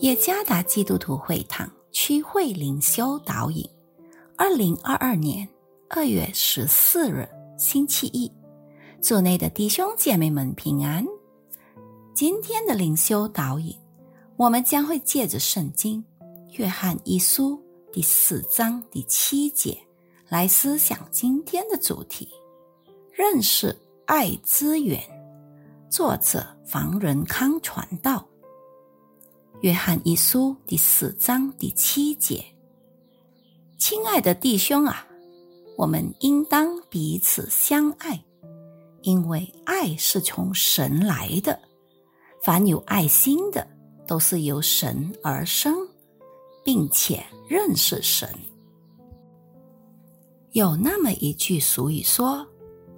耶加达基督徒会堂区会灵修导引，二零二二年二月十四日星期一，组内的弟兄姐妹们平安。今天的灵修导引，我们将会借着圣经《约翰一书》第四章第七节来思想今天的主题：认识爱资源。作者房仁康传道。约翰一书第四章第七节，亲爱的弟兄啊，我们应当彼此相爱，因为爱是从神来的。凡有爱心的，都是由神而生，并且认识神。有那么一句俗语说：“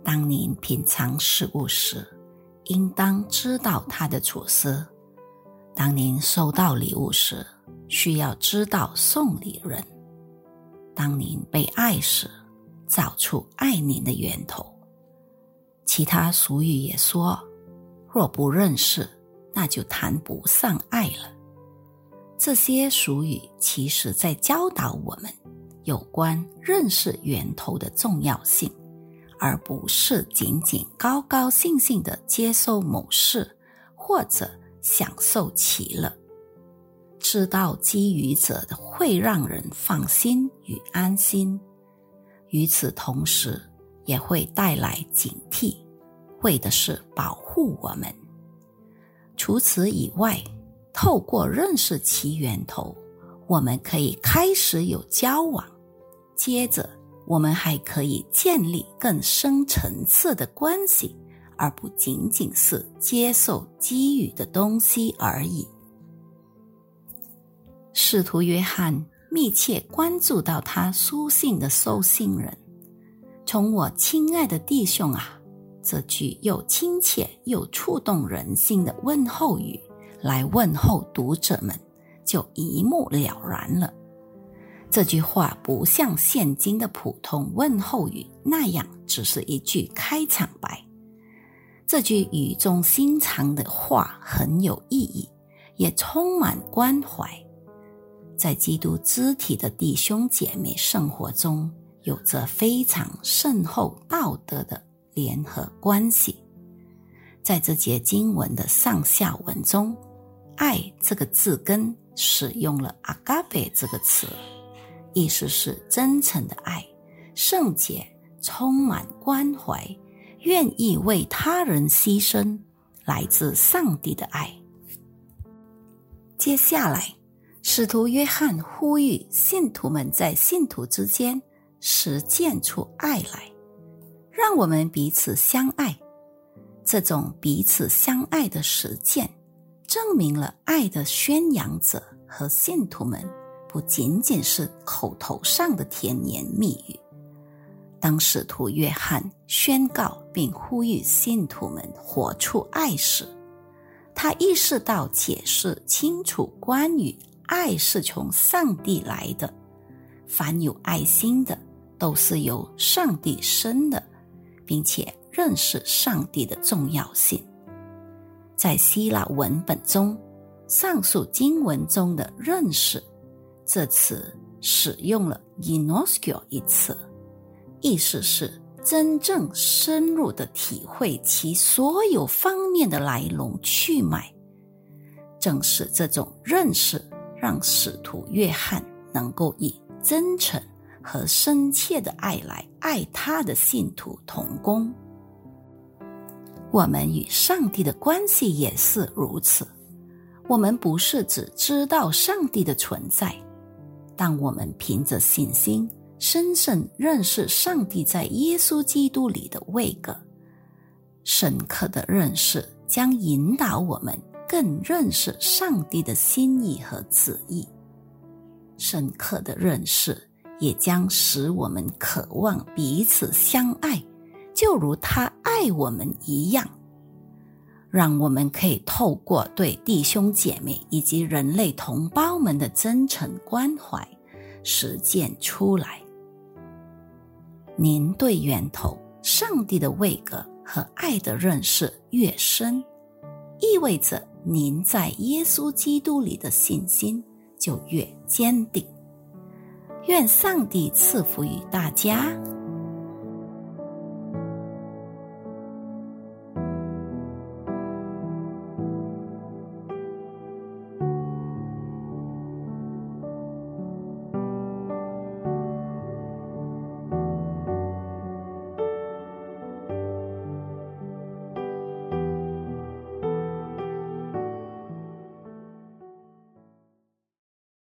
当您品尝事物时，应当知道它的处事。”当您收到礼物时，需要知道送礼人；当您被爱时，找出爱您的源头。其他俗语也说：“若不认识，那就谈不上爱了。”这些俗语其实在教导我们有关认识源头的重要性，而不是仅仅高高兴兴的接受某事或者。享受其乐，知道基于者会让人放心与安心，与此同时也会带来警惕，为的是保护我们。除此以外，透过认识其源头，我们可以开始有交往，接着我们还可以建立更深层次的关系。而不仅仅是接受给予的东西而已。使徒约翰密切关注到他书信的收信人，从我亲爱的弟兄啊，这句又亲切又触动人心的问候语来问候读者们，就一目了然了。这句话不像现今的普通问候语那样，只是一句开场白。这句语重心长的话很有意义，也充满关怀。在基督肢体的弟兄姐妹生活中，有着非常深厚道德的联合关系。在这节经文的上下文中，“爱”这个字根使用了 “agape” 这个词，意思是真诚的爱、圣洁、充满关怀。愿意为他人牺牲，来自上帝的爱。接下来，使徒约翰呼吁信徒们在信徒之间实践出爱来，让我们彼此相爱。这种彼此相爱的实践，证明了爱的宣扬者和信徒们不仅仅是口头上的甜言蜜语。当使徒约翰宣告并呼吁信徒们活出爱时，他意识到解释清楚关于爱是从上帝来的，凡有爱心的都是由上帝生的，并且认识上帝的重要性。在希腊文本中，上述经文中的“认识”这词使用了 “inoskio” 一词。意思是真正深入的体会其所有方面的来龙去脉，正是这种认识让使徒约翰能够以真诚和深切的爱来爱他的信徒同工。我们与上帝的关系也是如此。我们不是只知道上帝的存在，当我们凭着信心。深深认识上帝在耶稣基督里的位格，深刻的认识将引导我们更认识上帝的心意和旨意。深刻的认识也将使我们渴望彼此相爱，就如他爱我们一样，让我们可以透过对弟兄姐妹以及人类同胞们的真诚关怀实践出来。您对源头上帝的位格和爱的认识越深，意味着您在耶稣基督里的信心就越坚定。愿上帝赐福于大家。